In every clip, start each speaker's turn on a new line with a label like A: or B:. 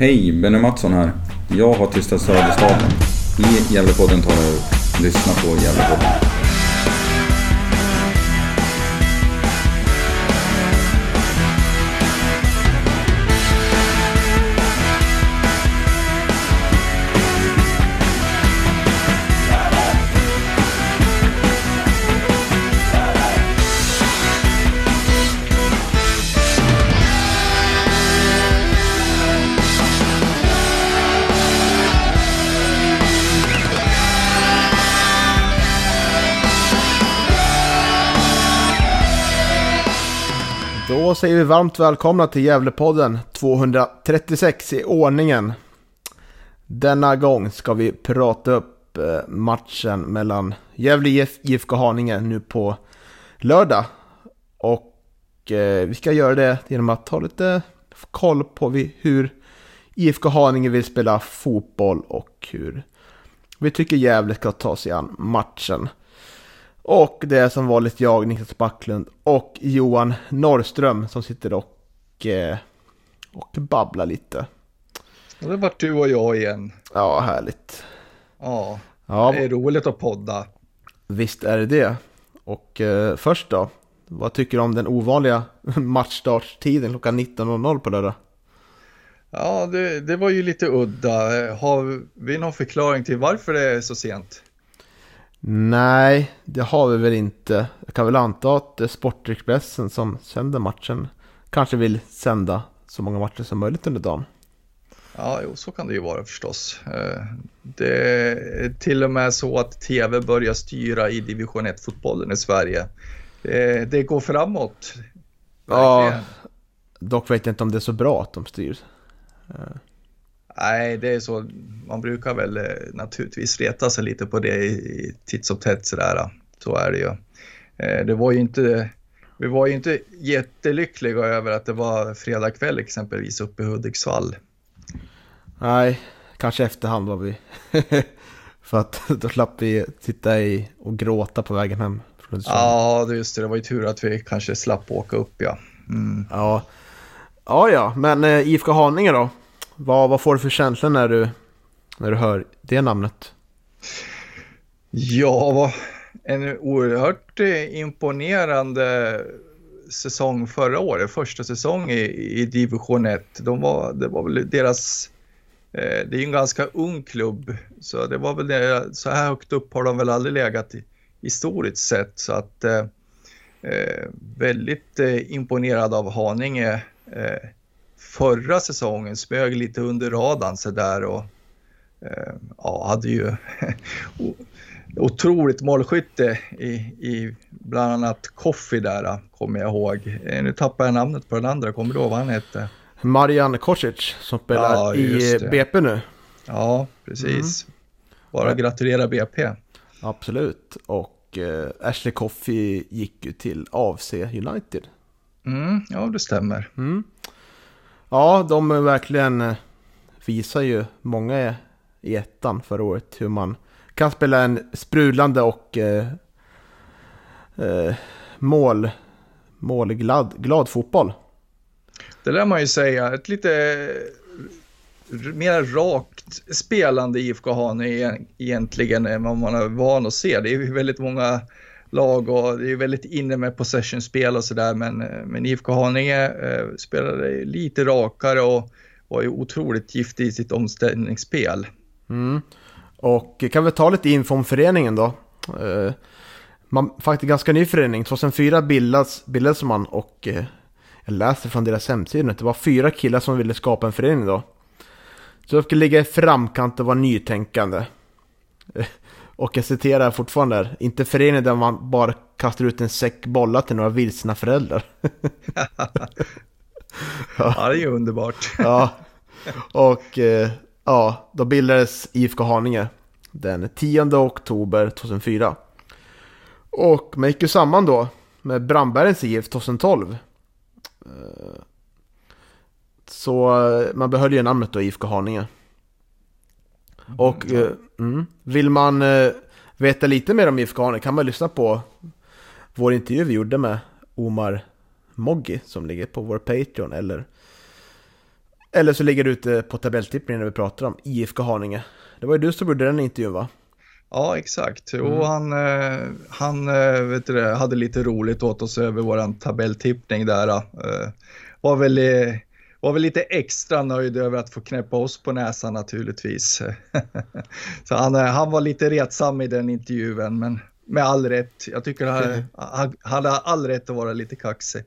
A: Hej, Benny Mattsson här. Jag har tystat Söderstaden. I Gävlepodden tar jag. Lyssna på Gävlepodden.
B: Säger vi varmt välkomna till Gävlepodden 236 i ordningen. Denna gång ska vi prata upp eh, matchen mellan Gävle IF IFK Haninge nu på lördag. Och eh, vi ska göra det genom att ta lite koll på hur IFK Haninge vill spela fotboll och hur vi tycker Gävle ska ta sig an matchen. Och det är som vanligt jag, Niklas Backlund och Johan Norrström som sitter och, eh, och babblar lite.
C: Och det vart du och jag igen.
B: Ja, härligt.
C: Ja,
B: Ja,
C: det är roligt att podda.
B: visst är det det. Och eh, först då, vad tycker du om den ovanliga matchstartstiden klockan 19.00 på lördag?
C: Ja, det, det var ju lite udda. Har vi någon förklaring till varför det är så sent?
B: Nej, det har vi väl inte. Jag kan väl anta att Sportexpressen som sänder matchen kanske vill sända så många matcher som möjligt under dagen.
C: Ja, jo, så kan det ju vara förstås. Eh, Det är till och med så att tv börjar styra i division 1-fotbollen i Sverige. Det, det går framåt.
B: Ja,
C: Verkligen.
B: dock vet jag inte om det är så bra att de styr.
C: Nej, det är så. Man brukar väl eh, naturligtvis reta sig lite på det i, titt som tätt sådär. Så är det ju. Eh, Det var ju inte, vi var ju inte jättelyckliga över att det var fredag kväll exempelvis uppe i Hudiksvall.
B: Nej, kanske efterhand var vi. För att då slapp vi sitta i och gråta på vägen hem.
C: Ja, det- just det. Det var ju tur att vi kanske slapp åka upp ja. Mm.
B: ja. Ja, ja, men eh, IFK Haninge då? Vad, vad får du för känsla när du, när du hör det namnet?
C: Ja, en oerhört eh, imponerande säsong förra året, första säsong i, i division 1. De var, det var väl deras, eh, det är ju en ganska ung klubb, så det var väl det, så här högt upp har de väl aldrig legat i, historiskt sett. Så att eh, eh väldigt eh, imponerad av Haninge. Eh, förra säsongen smög lite under radarn så där och eh, ja, hade ju otroligt målskytte i, i bland annat Koffi där, kommer jag ihåg. Eh, Nu tappar jag namnet på den andra, kommer du ihåg vad han hette?
B: Marian Kosic som spelar
C: Ja,
B: i. BP nu.
C: Ja, precis. Bara gratulera BP.
B: Absolut. Och eh, Ashley Coffey gick ju till AFC United.
C: Mm, ja, det stämmer.
B: Mm. Ja, de är verkligen eh, visar ju många i ettan förra året hur man kan spela en sprudlande och eh, eh, mål, målglad glad fotboll.
C: Det lär man ju säga. Ett lite mer rakt spelande IFK Haninge egentligen än vad man är van att se. Det är ju väldigt många lag och det är väldigt inne med possession-spel och sådär men, eh, men IFK Haninge eh, spelade lite rakare och var ju otroligt giftig i sitt omställningsspel.
B: Mm. Och kan vi ta lite info om föreningen då? Eh, man, faktiskt ganska ny förening. 2004 bildades, bildades man och eh, jag läste från deras hemsida att det var fyra killar som ville skapa en förening då. Så de skulle ligga i framkant och vara nytänkande. Eh, och jag citerar fortfarande där, inte förening där man bara kastar ut en säck bollar till några vilsna föräldrar.
C: Ja, det är ju underbart.
B: Ja, och eh, ja, då bildades IFK Haninge den 10 oktober 2004. Och man gick ju samman då med Brandbergens IF 2012. Eh, Så eh, man behöll ju namnet då IFK Haninge. Och eh, mm, vill man eh, veta lite mer om IFK Haninge kan man lyssna på vår intervju vi gjorde med Omar Moggi som ligger på vår Patreon eller Eller så ligger du ute på tabelltippningen när vi pratar om IFK Haninge. Det var ju du som gjorde den intervjun va?
C: Ja, exakt.
B: Mm.
C: Och han, eh, han eh, vet du det, hade lite roligt åt oss över vår tabelltippning där. Eh, var, väl, var väl lite extra nöjd över att få knäppa oss på näsan naturligtvis. Så han, eh, han var lite retsam i den intervjun, men med all rätt. Jag tycker han, han hade all rätt att vara lite kaxig.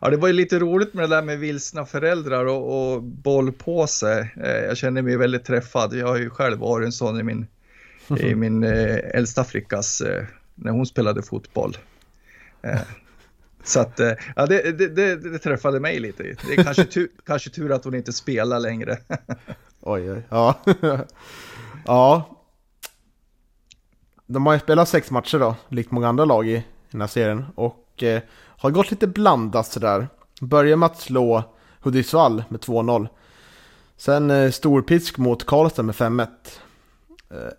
C: Ja, det var ju lite roligt med det där med vilsna föräldrar och, och bollpåse. Eh, jag känner mig väldigt träffad. Jag har ju själv varit en sån i min i min eh, äldsta flickas, när hon spelade fotboll. Så att, eh, ja, det, det, det, det, träffade mig lite. Det är kanske tur, kanske tur att hon inte spelar längre.
B: oj, oj, ja. ja. De har ju spelat sex matcher då, likt många andra lag i den här serien. Och eh, har gått lite blandat sådär. Börjar med att slå Hudiksvall med 2-0. Sen eh, storpisk mot Karlstad med 5-1.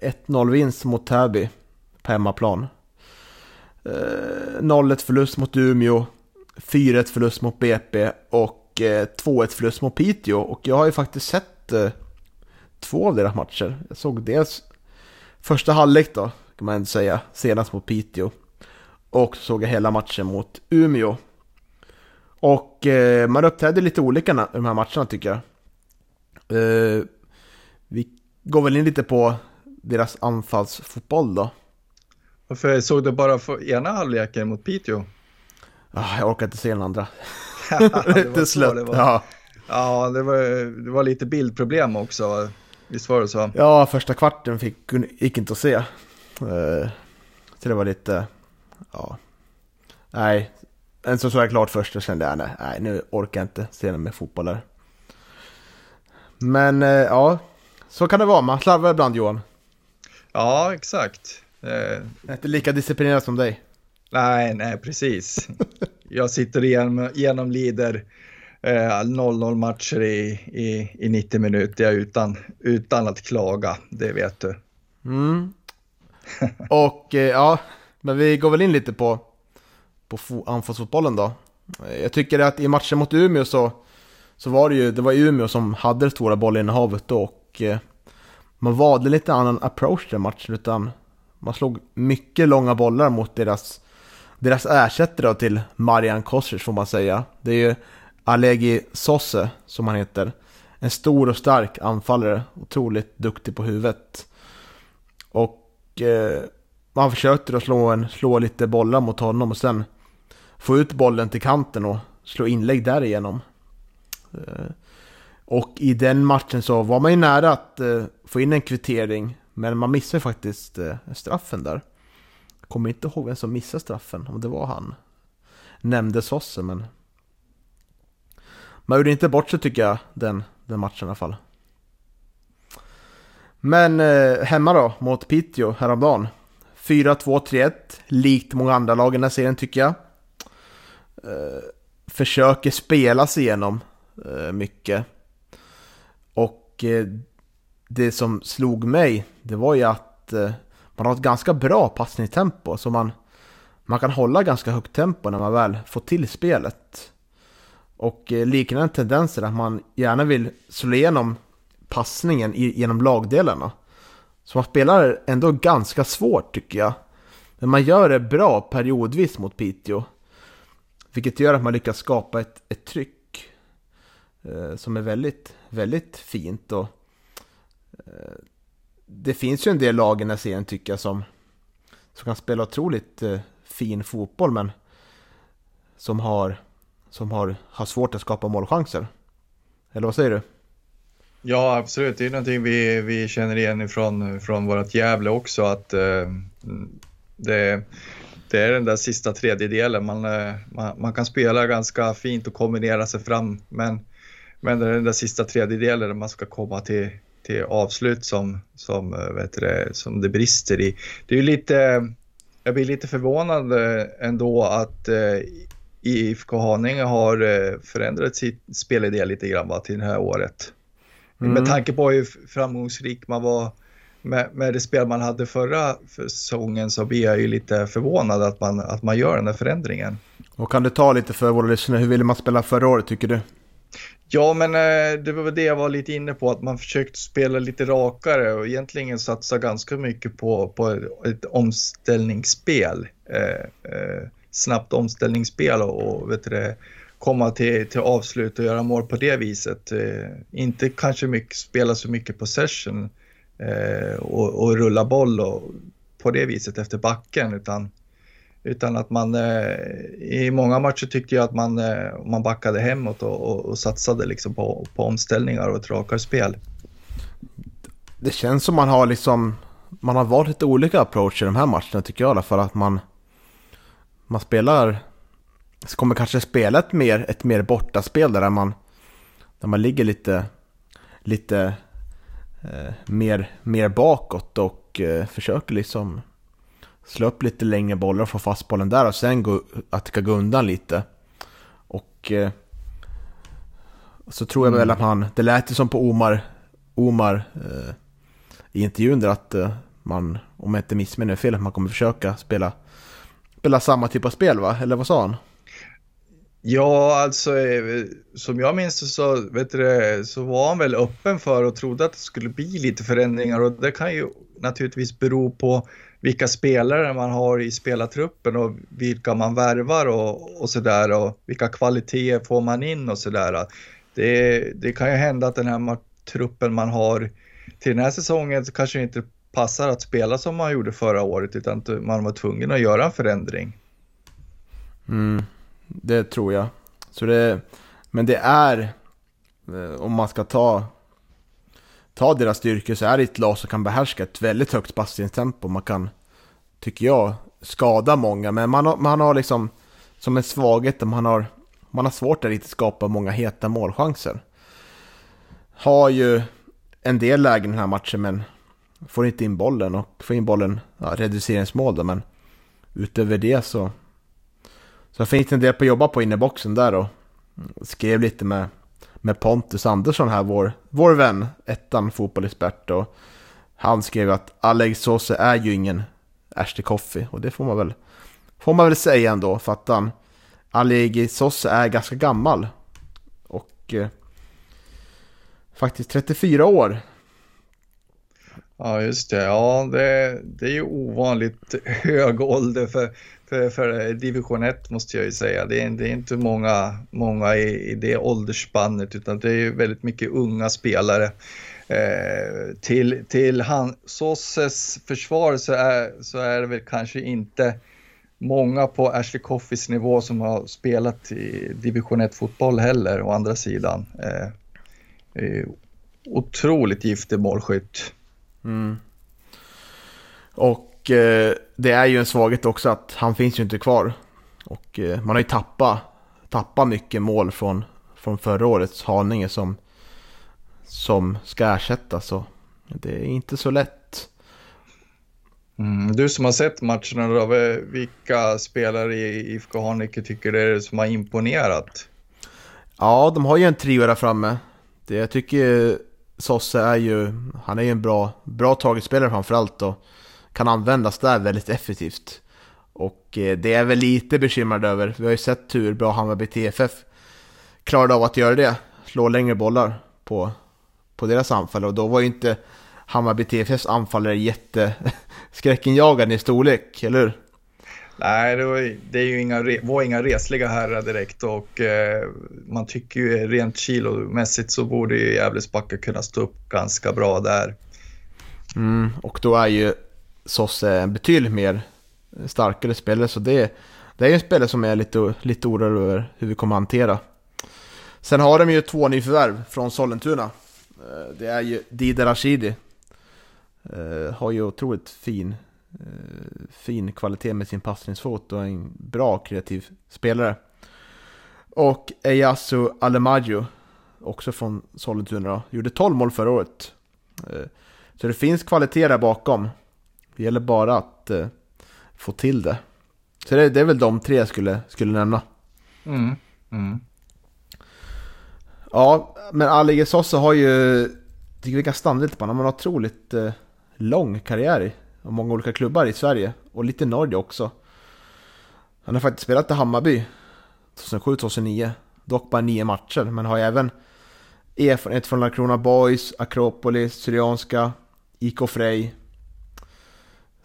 B: 1-0-vinst eh, mot Täby på hemmaplan. Eh, 0-1 förlust mot Umeå. 4-1 förlust mot BP och eh, 2-1 förlust mot Piteå. Och jag har ju faktiskt sett eh, två av deras matcher. Jag såg dels första halvlek då, kan man ändå säga, senast mot Piteå. Och så såg jag hela matchen mot Umeå. Och man uppträdde lite olika i de här matcherna tycker jag. vi går väl in lite på deras anfallsfotboll då.
C: Varför såg du bara för ena halvleken mot Piteå?
B: Ah, jag orkar inte se den andra.
C: slött. Det var. Ja, ja det, var, det var lite bildproblem också. Visst var det så?
B: Ja, första kvarten fick, gick inte att se. Uh, så det var lite, ja. Nej, en så såg jag klart först och kände jag nej, nej nu orkar jag inte se med fotboll där. Men uh, ja, så kan det vara. Man slarvar ibland Johan.
C: Ja, exakt.
B: Eh, jag är inte lika disciplinerad som dig.
C: Nej, nej, precis. Jag sitter igenom, genomlider eh, 0-0 matcher i, i, i 90 minuter utan, utan att klaga, det vet du.
B: Mm. Och eh, ja, men vi går väl in lite på, på anfallsfotbollen då. Jag tycker att i matchen mot Umeå så, så var det ju det var Umeå som hade det stora bollinnehavet då och eh, man valde lite annan approach den matchen utan man slog mycket långa bollar mot deras, deras ersättare till Marian Kosic får man säga. Det är ju Alegi Sosse som han heter. En stor och stark anfallare, otroligt duktig på huvudet. Och eh, man försökte då slå, en, slå lite bollar mot honom och sen få ut bollen till kanten och slå inlägg därigenom. Eh, och i den matchen så var man ju nära att eh, få in en kvittering. Men man missade faktiskt eh, straffen där. Kommer inte ihåg vem som missade straffen, om det var han. Nämnde Sosse, men... Man gjorde inte bort sig tycker jag, den, den matchen i alla fall. Men eh, hemma då, mot Piteå häromdagen. 4-2-3-1, likt många andra lag i den här serien tycker jag. Eh, försöker spela sig igenom eh, mycket. Och eh, det som slog mig, det var ju att eh, man har ett ganska bra passningstempo. Så man, man kan hålla ganska högt tempo när man väl får till spelet. Och eh, liknande tendenser att man gärna vill slå igenom passningen genom lagdelarna. Så man spelar ändå ganska svårt tycker jag. Men man gör det bra periodvis mot Piteå. Vilket gör att man lyckas skapa ett, ett tryck. Eh, som är väldigt, väldigt fint. Och, det finns ju en del lag i den här serien tycker jag som, som kan spela otroligt eh, fin fotboll men som har, som har, har svårt att skapa målchanser. Eller vad säger du?
C: Ja, absolut. Det är någonting vi, vi känner igen ifrån från vårt Gävle också. Att eh, det, det är den där sista tredjedelen. Man, eh, man, man, kan spela ganska fint och kombinera sig fram. Men men det är den där sista tredjedelen där man ska komma till, till avslut som, som, eh, vet det, som det brister i. Det är lite, jag blir lite förvånad eh, ändå att eh, IFK Haninge har förändrat sitt spelidé lite grann va, till det här året. Mm. Med tanke på hur framgångsrik man var med, med det spel man hade förra säsongen så blir jag ju lite förvånad att man, att man gör den här förändringen.
B: Och kan du ta lite för våra lyssnare, hur ville man spela förra året tycker du?
C: Ja, men eh, det var väl det jag var lite inne på, att man försökte spela lite rakare och egentligen satsa ganska mycket på, på ett, omställningsspel. Eh, eh, snabbt omställningsspel och, och vet du komma till, till avslut och göra mål på det viset. Eh, inte kanske mycket, spela så mycket possession eh, och, och rulla boll och, på det viset efter backen utan utan att man eh, i många matcher tyckte jag att man, eh, man backade hemåt och, och, och satsade liksom på, på omställningar och ett rakare spel.
B: Det känns som man har liksom man har valt lite olika approach i de här matcherna tycker jag i alla fall. Att man, man spelar, så kommer kanske spela ett mer, ett mer bortaspel där man, där man ligger lite, lite eh, mer, mer bakåt och eh, försöker liksom slå upp lite längre bollar och få fast bollen där och sen gå, att gå undan lite. Och eh, så tror jag mm. väl att han, det lät ju som på Omar, Omar eh, i intervjun där att eh, man, om jag inte missminner fel, att man kommer försöka spela, spela samma typ av spel va? Eller vad sa han?
C: Ja, alltså eh, som jag minns det så, vet du, så var han väl öppen för och trodde att det skulle bli lite förändringar och det kan ju naturligtvis bero på vilka spelare man har i spelartruppen och vilka man värvar och, och sådär och vilka kvaliteter får man in och sådär. Det, det kan ju hända att den här truppen man har till den här säsongen kanske inte passar att spela som man gjorde förra året utan man var tvungen att göra en förändring.
B: Mm, det tror jag. Så det, men det är, eh, om man ska ta, ta deras styrkor så är det ett lag som kan behärska ett väldigt högt passningstempo. Man kan, tycker jag, skada många. Men man har, man har liksom, som en svaghet, man har, man har svårt att riktigt skapa många heta målchanser. Har ju en del lägen i den här matchen men får inte in bollen och får in bollen, ja, reduceringsmål då, men utöver det så så finns det en del på att jobba på inne i boxen där och skrev lite med, med Pontus Andersson här, vår, vår vän, ettan fotbollsexpert och han skrev att Alex Sose är ju ingen Ashley Coffey och det får man väl, får man väl säga ändå för att han Alex Sose är ganska gammal och eh, faktiskt 34 år.
C: Ja, just det. Ja, det, det är ju ovanligt hög ålder för, för, för division 1 måste jag ju säga. Det är, det är inte många, många i, i det åldersspannet utan det är väldigt mycket unga spelare. Eh, till till han, Sosses försvar så är, så är det väl kanske inte många på Ashley Coffees nivå som har spelat i division 1 fotboll heller å andra sidan. Eh, eh, otroligt giftig målskytt.
B: Mm. Och eh, det är ju en svaghet också att han finns ju inte kvar. Och eh, man har ju tappat, tappat mycket mål från, från förra årets Haninge som, som ska ersättas. Så det är inte så lätt.
C: Mm, du som har sett matcherna då, vilka spelare i IFK Haninge tycker du är det som har imponerat?
B: Ja, de har ju en trio där framme. Det jag tycker Sosse är ju, han är ju en bra, bra targetspelare framförallt och kan användas där väldigt effektivt. Och eh, det är väl lite bekymrad över. Vi har ju sett hur bra Hammarby TFF klarade av att göra det. Slå längre bollar på, på deras anfall och då var ju inte Hammarby TFFs anfallare jätteskräckinjagande i storlek, eller hur?
C: Nej, det, var, det är ju inga, var inga resliga herrar direkt och eh, man tycker ju rent kilomässigt så borde ju Gävlesbacka kunna stå upp ganska bra där.
B: Mm, och då är ju Sosse en betydligt mer starkare spelare så det, det är ju en spelare som är lite, lite orolig över hur vi kommer att hantera. Sen har de ju två nyförvärv från Sollentuna. Eh, det är ju Dider Rashidi. Eh, har ju otroligt fin eh, fin kvalitet med sin passningsfot och en bra kreativ spelare. Och Eyasu Alemaggio, också från Sollentuna gjorde 12 mål förra året. Så det finns kvalitet där bakom. Det gäller bara att eh, få till det. Så det, det, är väl de tre jag skulle, skulle nämna.
C: Mm. Mm.
B: Ja, men Ali Sosa har ju, tycker vi kan stanna lite på honom, han har en otroligt eh, lång karriär och många olika klubbar i Sverige och lite i Norge också. Han har faktiskt spelat i Hammarby 2007-2009. Dock bara nio matcher, men har även erfarenhet från Landskrona Boys, Akropolis, Syrianska, IK Frej.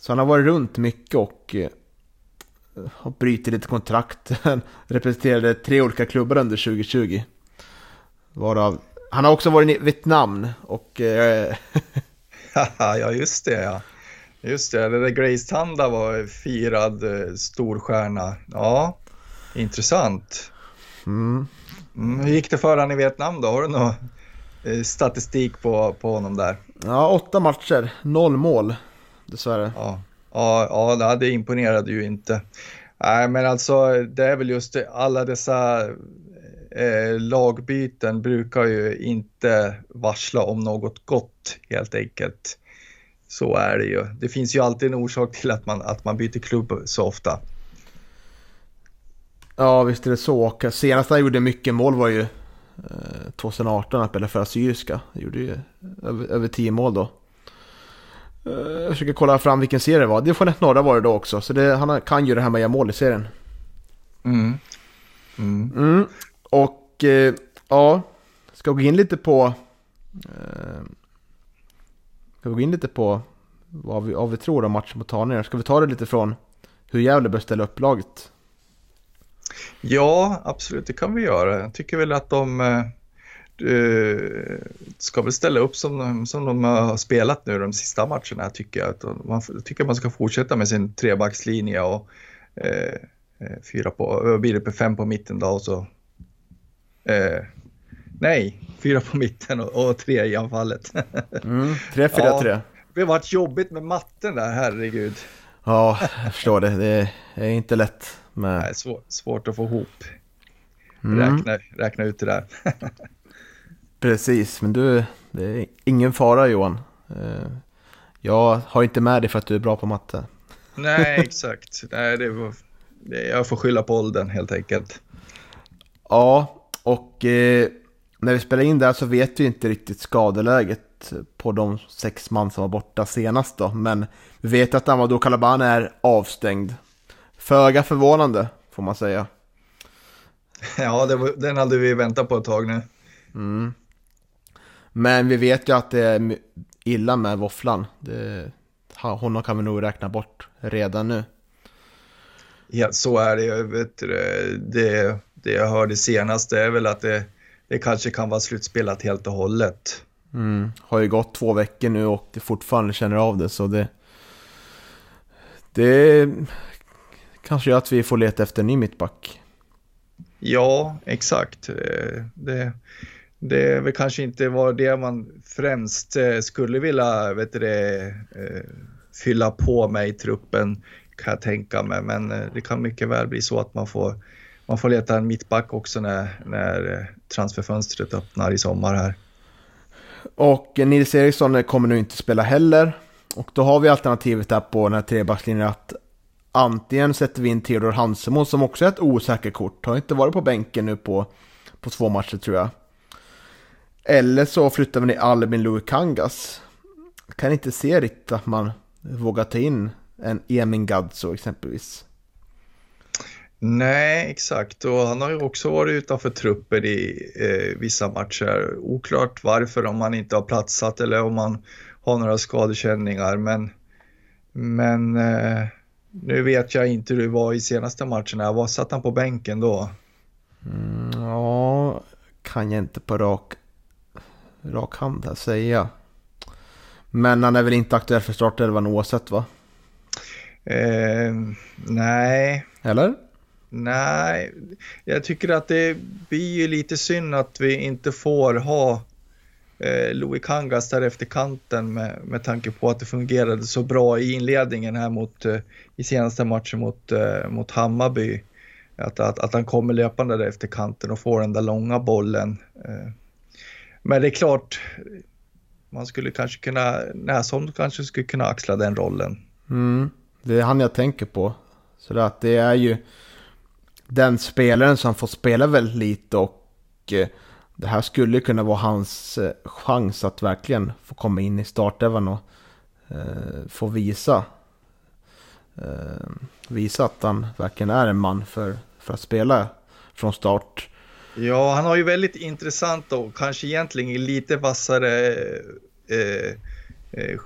B: Så han har varit runt mycket och eh, har brutit lite kontrakt. Han representerade tre olika klubbar under 2020. Varav, han har också varit i Vietnam och... Eh,
C: ja, just det ja. Just det, det där Grace Tanda var firad eh, storstjärna. Ja, intressant.
B: mm,
C: Mm, hur gick det för han i Vietnam då? Har du någon statistik på, på honom där?
B: ja, åtta matcher, noll mål. Dessvärre.
C: Ja, ja, ja det imponerade ju inte. Nej, men alltså det är väl just det, alla dessa eh, lagbyten brukar ju inte varsla om något gott helt enkelt. Så är det ju. Det finns ju alltid en orsak till att man, att man byter klubb så ofta.
B: Ja, visst är det så. Och senast han gjorde mycket mål var ju eh, 2018 när han spelade för Assyriska. Han gjorde ju över, över 10 mål då. Eh, jag försöker kolla fram vilken serie det var. Division 1 norra var det då också. Så det, han kan ju det här med att göra mål i serien.
C: Mm. Mm.
B: Mm. Och eh, ja, ska gå in lite på... Eh, ska gå in lite på vad vi, vad vi tror om matchen mot Haninge? Ska vi ta det lite från hur Gävle bör ställa upp laget?
C: Ja, absolut, det kan vi göra. Jag tycker väl att de eh, eh, ska väl ställa upp som, som de har spelat nu de sista matcherna tycker jag. Att Man, tycker man ska fortsätta med sin trebackslinje och eh, eh, fyra på, vad blir det på fem på mitten då och så eh, Nej, fyra på mitten och, och tre i anfallet.
B: Mm, 3-4-3.
C: Ja. det har varit jobbigt med matten där, herregud.
B: Ja, jag förstår det. Det är inte lätt med...
C: Nej, svår, svårt att få ihop.
B: Mm,
C: Räkna, räkna ut det där.
B: precis, men du, det är ingen fara Johan. Eh, Jag har inte med dig för att du är bra på matte.
C: Nej, exakt. Nej, det var, jag får skylla på åldern helt enkelt.
B: Ja, och eh, när vi spelar in där så vet vi inte riktigt skadeläget på de sex man som var borta senast då. Men vi vet att Amadou Calaban är avstängd. Föga förvånande, får man säga.
C: Ja, det var, den hade vi väntat på ett tag nu.
B: Mm. Men vi vet ju att det är illa med våfflan. Det, honom kan vi nog räkna bort redan nu.
C: Ja, så är det. Vet, det, det, det jag hörde senast är väl att det, det kanske kan vara slutspelat helt och hållet.
B: Mm. Har ju gått två veckor nu och det fortfarande känner av det så det... Det kanske gör att vi får leta efter en ny mittback.
C: Ja, exakt. Eh, det, är väl kanske inte var det man främst eh, skulle vilja vet du, det, eh, fylla på med i truppen kan jag tänka mig. Men eh, det kan mycket väl bli så att man får, man får leta en mittback också när, när transferfönstret öppnar i sommar här.
B: Och Nils Eriksson kommer nu inte spela heller. Och då har vi alternativet där på den här trebackslinjen att antingen sätter vi in Theodor Hansemo som också är ett osäkert kort. Har inte varit på bänken nu på, på två matcher tror jag. Eller så flyttar vi ner Albin Louis Kangas. Kan inte se riktigt att man vågar ta in en Emin Gadzo exempelvis.
C: Nej, exakt. Och han har ju också varit utanför truppen i eh, vissa matcher. Oklart varför, om han inte har platsat eller om han har några skadekänningar. Men, men eh, nu vet jag inte hur det var i senaste matcherna. Var satt han på bänken då?
B: Mm, ja, kan jag inte på rak, rak hand här säga. Men han är väl inte aktuell för startelvan oavsett va?
C: Eh, nej,
B: Eller?
C: nej. Jag tycker att det blir ju lite synd att vi inte får ha eh, Louis Kangas där efter kanten med, med tanke på att det fungerade så bra i inledningen här mot, eh, i senaste matchen mot, eh, mot Hammarby. Att, att, att han kommer löpande där efter kanten och får den där långa bollen. Eh. Men det är klart, man skulle kanske kunna, Näsholm kanske skulle kunna axla den rollen.
B: Mm, det är han jag tänker på. Så det, att det är ju den spelaren som får spela väldigt lite och eh, det här skulle kunna vara hans eh, chans att verkligen få komma in i startelvan och eh, få visa eh, visa att han verkligen är en man för, för att spela från start.
C: Ja, han har ju väldigt intressant och kanske egentligen lite vassare eh, eh,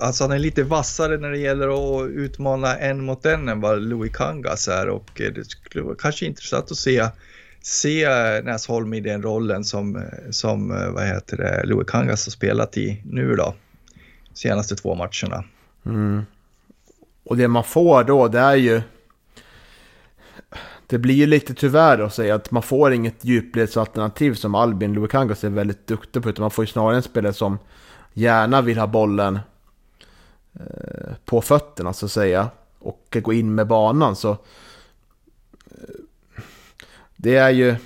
C: Alltså han är lite vassare när det gäller att utmana en mot en än vad Louis Kangas är och eh, det skulle vara kanske intressant att se, se Näsholm i den rollen som, som eh, vad heter det, Louis Kangas har spelat i nu då. Senaste två matcherna.
B: Mm. Och det man får då det är ju det blir ju lite tyvärr att säga att man får inget djupledsalternativ som Albin Louis är väldigt duktig på. Utan man får ju snarare en spelare som gärna vill ha bollen eh, på fötterna så att säga. Och gå in med banan. Så eh, Det är ju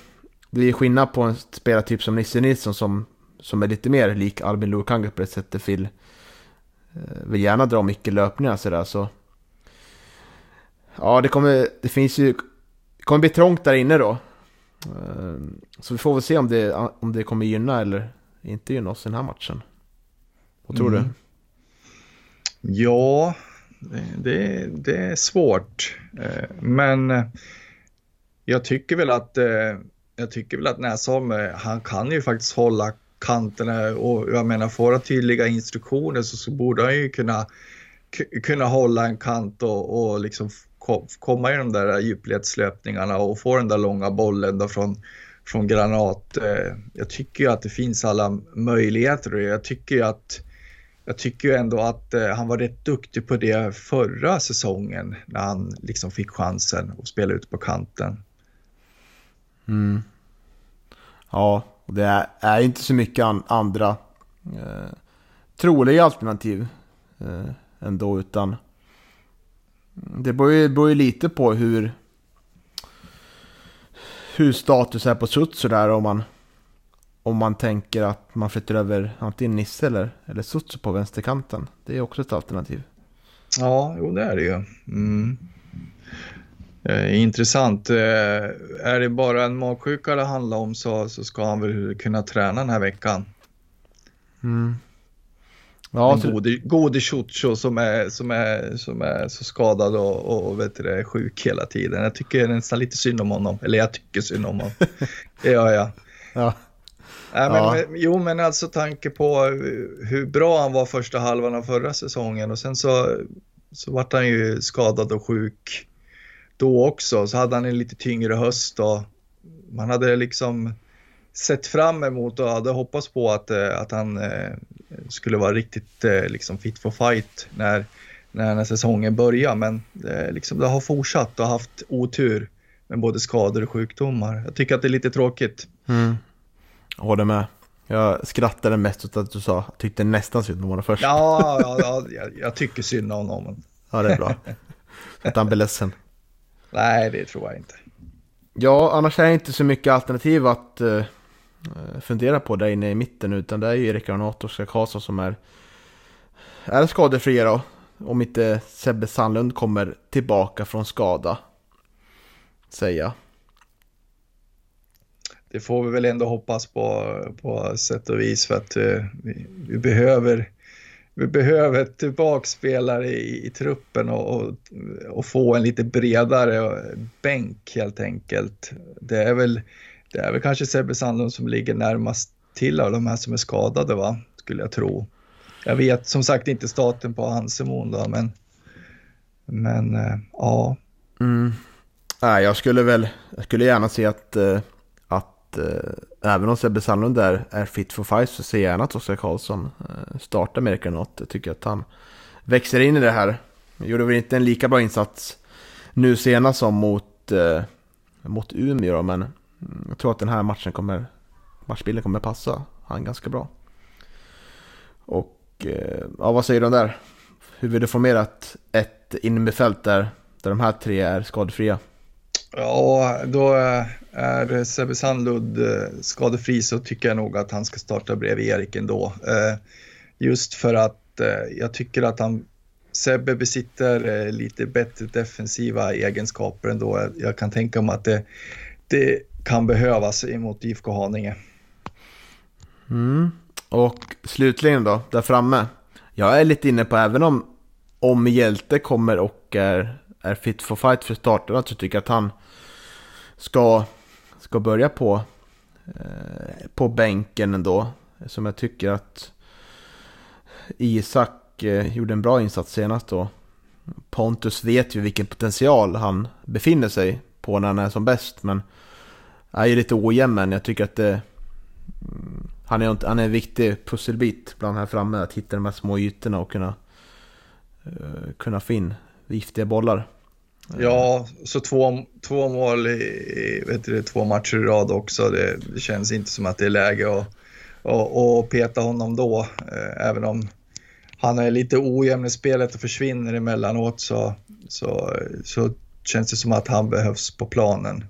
B: det är skillnad på en spelartyp som Nisse Nilsson som, som är lite mer lik Albin Louis på det sättet. Vill, eh, vill gärna dra mycket löpningar sådär. Så, ja, det, kommer, det finns ju det kommer bli trångt där inne då. Ehm, så vi får väl se om det, om det kommer gynna eller inte gynna oss i den här matchen. Vad tror mm. du?
C: Ja, det, det, är svårt. Ehm, men eh, jag tycker väl att eh, jag tycker väl att Näsholm, eh, han kan ju faktiskt hålla kanterna och jag menar får han tydliga instruktioner så, så borde han ju kunna, kunna hålla en kant och, och liksom komma i de där djupledslöpningarna och få den där långa bollen då från, från Granat. Eh, jag tycker ju att det finns alla möjligheter och jag tycker ju att jag tycker ju ändå att eh, han var rätt duktig på det förra säsongen när han liksom fick chansen att spela ut på kanten.
B: Mm. Ja, det är, inte så mycket andra eh, troliga alternativ eh, ändå utan det beror ju, beror ju lite på hur, hur status är på Sutsu där om man, om man tänker att man flyttar över antingen Nisse eller, eller Sutsu på vänsterkanten. Det är också ett alternativ.
C: Ja, jo det är det ju. Mm. Eh, intressant. Eh, är det bara en magsjuka det handlar om så, så ska han väl kunna träna den här veckan.
B: Mm.
C: Ja, en gode, gode Chucho som är, som, är, som är så skadad och, och vet du, sjuk hela tiden. Jag tycker nästan lite synd om honom. Eller jag tycker synd om honom. det gör jag.
B: Ja.
C: Nej, men, ja. Jo, men alltså tanke på hur bra han var första halvan av förra säsongen och sen så, så vart han ju skadad och sjuk då också. Så hade han en lite tyngre höst och man hade liksom sett fram emot och hade hoppats på att, eh, att han eh, skulle vara riktigt eh, liksom fit for fight när, när, när säsongen börjar. Men liksom, det har fortsatt och haft otur med både skador och sjukdomar. Jag tycker att det är lite tråkigt.
B: Mm. Jag håller med. Jag skrattade mest åt att du sa tyckte nästan synd om honom först.
C: Ja, ja, ja jag, jag, tycker synd om honom.
B: Ja, det är bra. att han blir ledsen.
C: Nej, det tror jag inte.
B: Ja, annars är det inte så mycket alternativ att uh, Eh, fundera på där inne i mitten. Utan det är ju Erik Granath och Karlsson som är, är skadefria då. Om inte Sebbe Sandlund kommer tillbaka från skada. Säga.
C: Det får vi väl ändå hoppas på, på sätt och vis för att uh, vi, vi, behöver vi behöver tillbaka i, i truppen och, och, och, få en lite bredare bänk helt enkelt. Det är väl det är väl kanske Sebbe Sandlund som ligger närmast till av de här som är skadade, va? skulle jag tro. Jag vet som sagt inte staten på Hansemon då, men, men äh, ja.
B: Mm. Nej, jag skulle väl, jag skulle gärna se att, äh, att äh, även om Sebbe Sandlund är, är fit for fight så ser jag gärna att Oskar Karlsson startar med något. Jag tycker att han växer in i det här. Gjorde väl inte en lika bra insats nu senast som mot, mot Umeå då, men Mm, jag tror att den här matchen kommer, matchbilden kommer passa han ganska bra. Och eh, ja, vad säger du om där? Hur vill du formera ett, ett innermittfält där, där de här tre är skadefria?
C: Ja, då eh, är Sebbe Sandlund eh, skadefri så tycker jag nog att han ska starta bredvid Erik ändå. Just för att jag tycker att han Sebbe besitter lite bättre defensiva egenskaper ändå. Jag kan tänka mig att det, det kan behövas emot IFK Haninge.
B: Mm. Och slutligen då, där framme. Jag är lite inne på, även om, om Hjälte kommer och är, är fit for fight för starterna, så tycker jag att han ska, ska börja på, eh, på bänken ändå. Som jag tycker att Isak eh, gjorde en bra insats senast då. Pontus vet ju vilken potential han befinner sig på när han är som bäst. Men han är ju lite ojämn Jag tycker att det... Han är, han är en viktig pusselbit bland här framme. Att hitta de här små ytorna och kunna, eh, kunna få in giftiga bollar. Eh.
C: Ja, så två, två mål i vet du, två matcher i rad också. Det, det känns inte som att det är läge att, att, att peta honom då. Eh, även om han är lite ojämn i spelet och försvinner emellanåt så, så, så känns det som att han behövs på planen.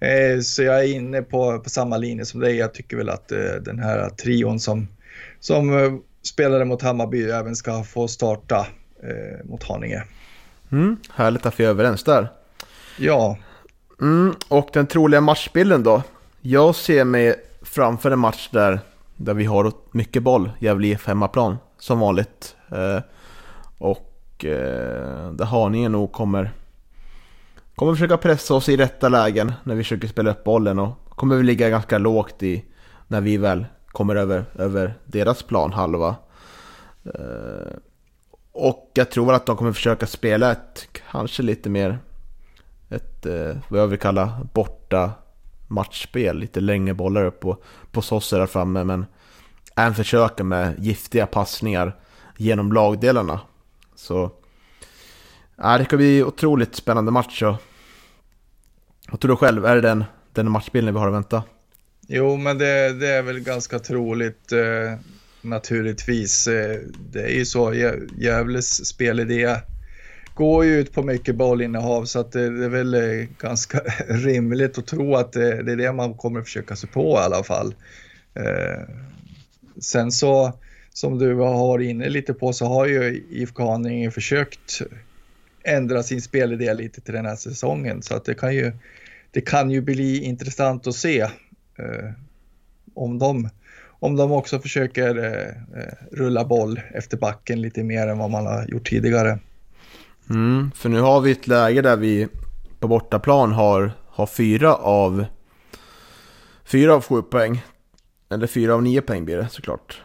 C: Eh, eh, så jag är inne på, på samma linje som dig. Jag tycker väl att den här trion som, som spelade mot Hammarby även ska få starta mot Haninge.
B: Mm, härligt att vi är överens där.
C: Ja.
B: Mm, och den troliga matchbilden då? Jag ser mig framför en match där, där vi har mycket boll, Gävle IF hemmaplan, som vanligt. Eh, och eh, där Haninge nog kommer, kommer försöka pressa oss i rätta lägen när vi försöker spela upp bollen och kommer vi ligga ganska lågt i när vi väl kommer över, över deras planhalva. Eh, och jag tror att de kommer försöka spela ett, kanske lite mer, ett, eh, vad jag vill kalla borta matchspel. Lite längre bollar upp på, på Sosse där framme, men även försöka med giftiga passningar genom lagdelarna. Så, ja, det ska bli otroligt spännande match. Och, vad tror du själv? Är det den, den matchbilden vi har att vänta?
C: Jo, men det, det är väl ganska troligt. Eh, naturligtvis. Eh, det är ju så, Gävles spelidé går ju ut på mycket bollinnehav så att det är väl eh, ganska rimligt att tro att eh, det är det man kommer försöka sig på i alla fall. Eh, sen så, som du har inne lite på, så har ju IFK Haninge försökt ändra sin spelidé lite till den här säsongen så att det kan ju, det kan ju bli intressant att se eh, om de om de också försöker eh, eh, rulla boll efter backen lite mer än vad man har gjort tidigare.
B: Mm, för nu har vi ett läge där vi på bortaplan har, har fyra av fyra av sju poäng. Eller fyra av nio poäng blir det såklart.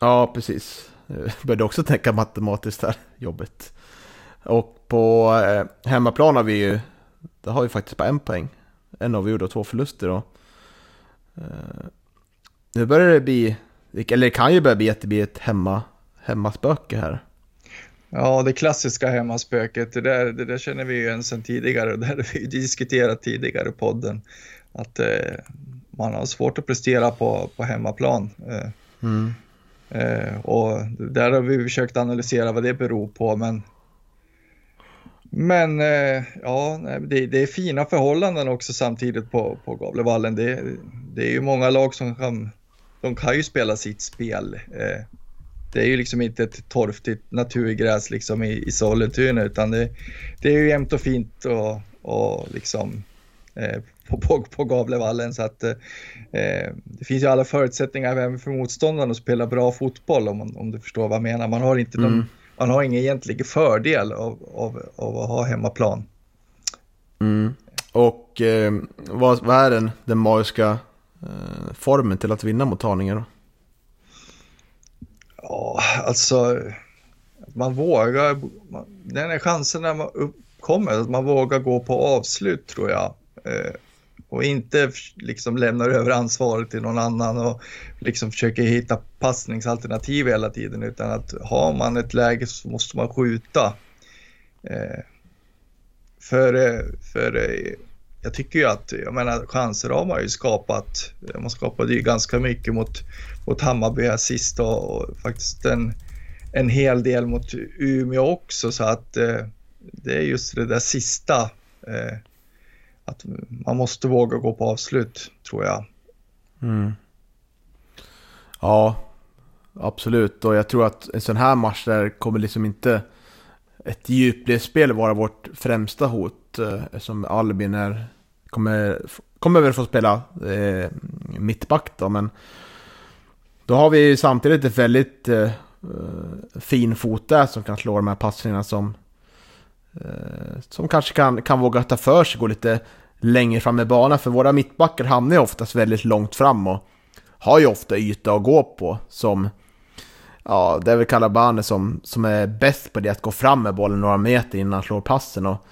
B: Ja, precis. Jag började också tänka matematiskt här, jobbet. Och på eh, hemmaplan har vi ju, där har vi faktiskt bara en poäng. En avgjord och två förluster. Och Uh, nu börjar det bli, eller det kan ju börja bli att det blir ett hemma, hemmaspöke här.
C: Ja, det klassiska hemmaspöket, det där, det där känner vi ju igen sedan tidigare och det har vi diskuterat tidigare i podden. Att eh, man har svårt att prestera på, på hemmaplan. Eh, mm eh, och där har vi försökt analysera vad det beror på, men men eh, ja, det, det, är fina förhållanden också samtidigt på, på Gavlevallen. Det, det är ju många lag som kan, de kan ju spela sitt spel. Eh, det är ju liksom inte ett torftigt naturgräs liksom i, i Sollentuna utan det, det är ju jämnt och fint och, och liksom på, på, på Gavlevallen så att eh, det finns ju alla förutsättningar även för motståndaren att spela bra fotboll om, om du förstår vad jag menar. Man har inte mm. någon man har ingen egentlig fördel av, av, av att ha hemmaplan.
B: Mm. Och eh, vad, vad, är den, den magiska eh, formen till att vinna mot Haninge då?
C: Ja, alltså man vågar, man, den är chansen när man uppkommer, att man vågar gå på avslut tror jag. Eh, och inte liksom lämnar över ansvaret till någon annan och liksom försöker hitta passningsalternativ hela tiden utan att har man ett läge så måste man skjuta. Eh, för, eh, för jag tycker ju att, jag menar chanser har man ju skapat. Man skapade ju ganska mycket mot, mot Hammarby här sist och, och faktiskt en, en hel del mot Umeå också så att det är just det där sista eh, att man måste våga gå på avslut, tror jag.
B: Mm. Ja, absolut. Och jag tror att en sån här match där kommer liksom inte ett djupledsspel vara vårt främsta hot. Eftersom som Albin är, kommer, kommer väl få spela eh, mittback då, men då har vi samtidigt ett väldigt eh, eh, fin fot där som kan slå de här passningarna som Eh, som kanske kan, kan våga ta för sig, gå lite, längre fram i banan. För våra mittbackar hamnar ju oftast väldigt långt fram och har ju ofta yta att gå på. Som, ja, det är väl Calabane som, som är bäst på det, att gå fram med bollen några meter innan han slår passen. Och,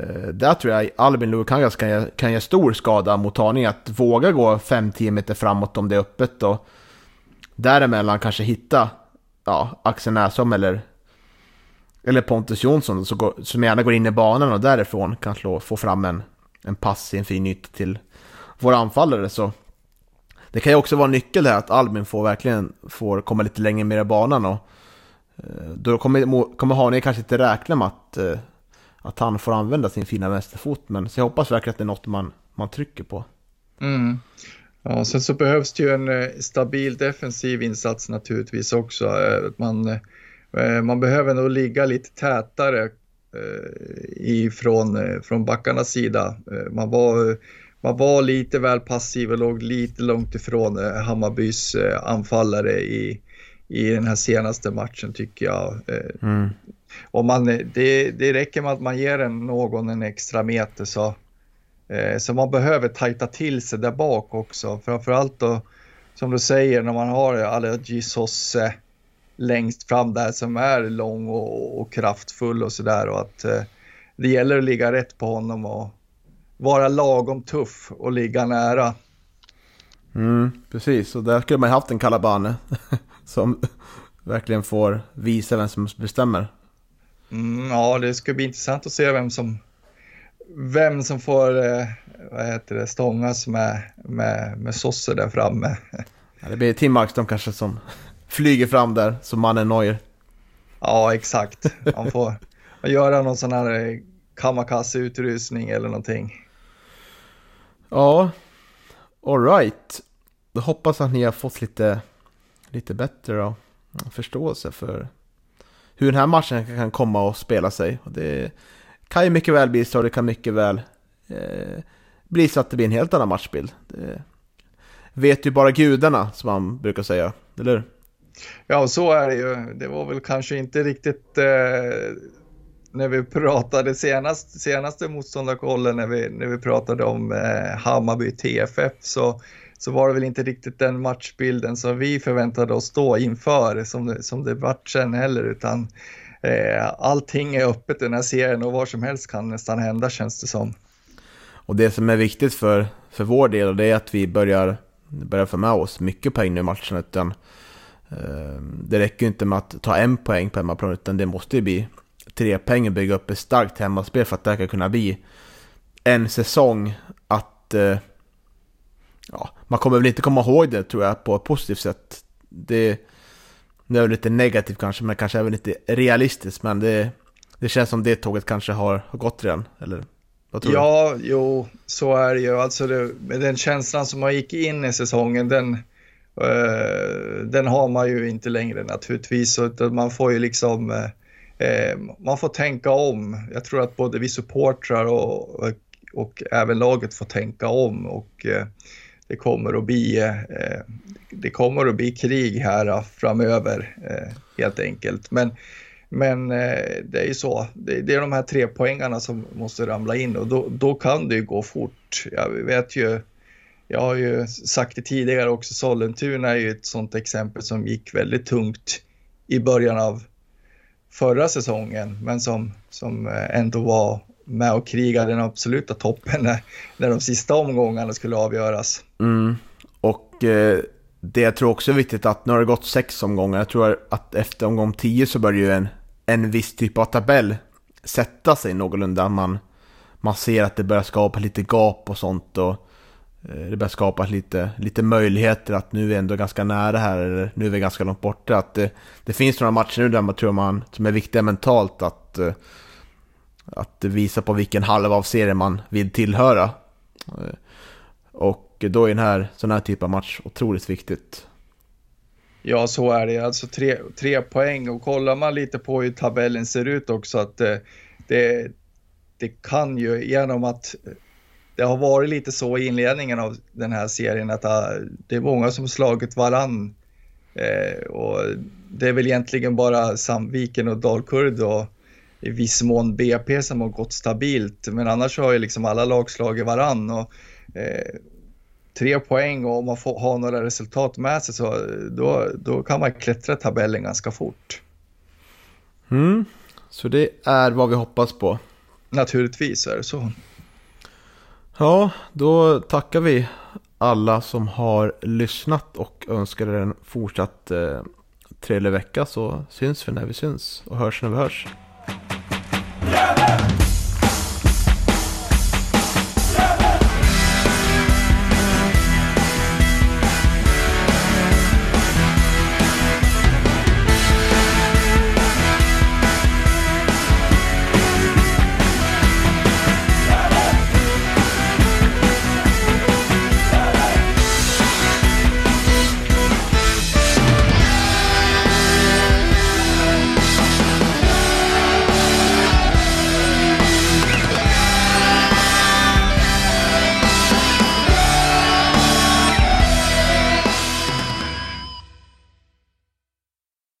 B: eh, där tror jag Albin Lukangas kan, kan göra stor skada mot Haninge. Att våga gå 5-10 meter framåt om det är öppet och däremellan kanske hitta ja, Axel Näsholm eller, eller Pontus Jonsson som, går, som gärna går in i banan och därifrån kan slå, få fram en, en pass i en fin yta till våra anfallare. Så det kan ju också vara en nyckel här att Albin får verkligen får komma lite längre med i banan och eh, då kommer, kommer Haninge kanske inte räkna med att, eh, att han får använda sin fina vänsterfot. Men så jag hoppas verkligen att det är något man, man trycker på.
C: Mm. Ja, sen så behövs det ju en eh, stabil defensiv insats naturligtvis också. Att Man, eh, man behöver nog ligga lite tätare eh, ifrån eh, från backarnas sida. Eh, Man var, man var lite väl passiv och låg lite långt ifrån eh, Hammarbys eh, anfallare i, i den här senaste matchen tycker jag. Eh,
B: Mm.
C: om man, det, det räcker med att man ger en, någon en extra meter så, eh, så man behöver tajta till sig där bak också. Framförallt då, som du säger, när man har Allergi Sosse längst fram där som är lång och, och kraftfull och sådär och att eh, det gäller att ligga rätt på honom och vara lagom tuff och ligga nära.
B: Mm, precis, och där skulle man ju haft en Calabane som verkligen får visa vem som bestämmer.
C: Mm, ja, det ska bli intressant att se vem som, vem som får eh, vad heter det, stångas med, med, med Sosse där framme.
B: Ja, det blir Tim Markström kanske som flyger fram där som mannen Neuer.
C: Ja, exakt. Han får göra någon sån här eh, kamikaze-utrustning eller någonting.
B: Ja, alright. Då hoppas att ni har fått lite, lite bättre då, förståelse för hur den här matchen kan komma att spela sig. Och det kan ju mycket väl bli så, det kan mycket väl eh, bli så att det blir en helt annan matchbild. Det vet ju bara gudarna, som man brukar säga, eller hur?
C: Ja, så är det ju. Det var väl kanske inte riktigt eh, när vi pratade senast, senaste motståndarkollen när vi, när vi pratade om eh, Hammarby TFF så, så var det väl inte riktigt den matchbilden som vi förväntade oss stå inför som det, som det vart sen heller utan eh, allting är öppet i den här serien och vad som helst kan nästan hända känns det som.
B: Och det som är viktigt för, för vår del det är att vi börjar, börjar få med oss mycket poäng nu i matchen. Utan, Ehm, det räcker ju inte med att ta en poäng på hemmaplan utan det måste ju bli tre poäng och bygga upp ett starkt hemmaspel för att det här ska kunna bli en säsong att eh, ja, man kommer väl inte komma ihåg det tror jag på ett positivt sätt. Det, det är väl lite negativt kanske men kanske även lite realistiskt men det, det känns som det tåget kanske har, har gått redan. Eller vad tror du?
C: Ja, jo, så är det ju. Alltså det, med den känslan som man gick in i säsongen, den, Eh, den har man ju inte längre naturligtvis. Utan man får ju liksom, eh, eh, man får tänka om. Jag tror att både vi supportrar och, och, och även laget får tänka om och det kommer att bli, det kommer att bli krig här framöver helt enkelt. Men men det är ju så, det, det är de här tre poängarna som måste ramla in och då, då kan det ju gå fort. Jag vet ju, jag har ju sagt det tidigare också, Sollentuna är ju ett sånt exempel som gick väldigt tungt i början av förra säsongen, men som, som eh, ändå var med och krigade den absoluta toppen när, när de sista omgångarna skulle avgöras.
B: Mm. Och eh, det jag tror också är viktigt att nu har det gått sex omgångar. Jag tror att efter omgång tio så börjar ju en, en viss typ av tabell sätta sig någorlunda. Man, man ser att det börjar skapa lite gap och sånt. Och Eh, det börjar skapas lite, lite möjligheter att nu är vi ändå ganska nära här. Eller nu är vi ganska långt borta. Att det, det finns några matcher nu där man tror man, som är viktiga mentalt. Att, eh, att visa på vilken halva av serien man vill tillhöra. Eh, och då är den här sån här typ av match otroligt viktigt.
C: Ja, så är det. Alltså tre, tre poäng och kollar man lite på hur tabellen ser ut också att det, det kan ju genom att det har varit lite så i inledningen av den här serien att det är många som slagit varann. Eh, och det är väl egentligen bara Sandviken och Dalkurd och i viss mån BP som har gått stabilt. Men annars har ju liksom alla lag slagit varann. Och, eh, tre poäng och om man får ha några resultat med sig så då, då kan man klättra tabellen ganska fort.
B: Mm. Så det är vad vi hoppas på.
C: Naturligtvis är det så.
B: Ja, då tackar vi alla som har lyssnat och önskar er en fortsatt eh, trevlig vecka så syns vi när vi syns och hörs när vi hörs. Jävlar!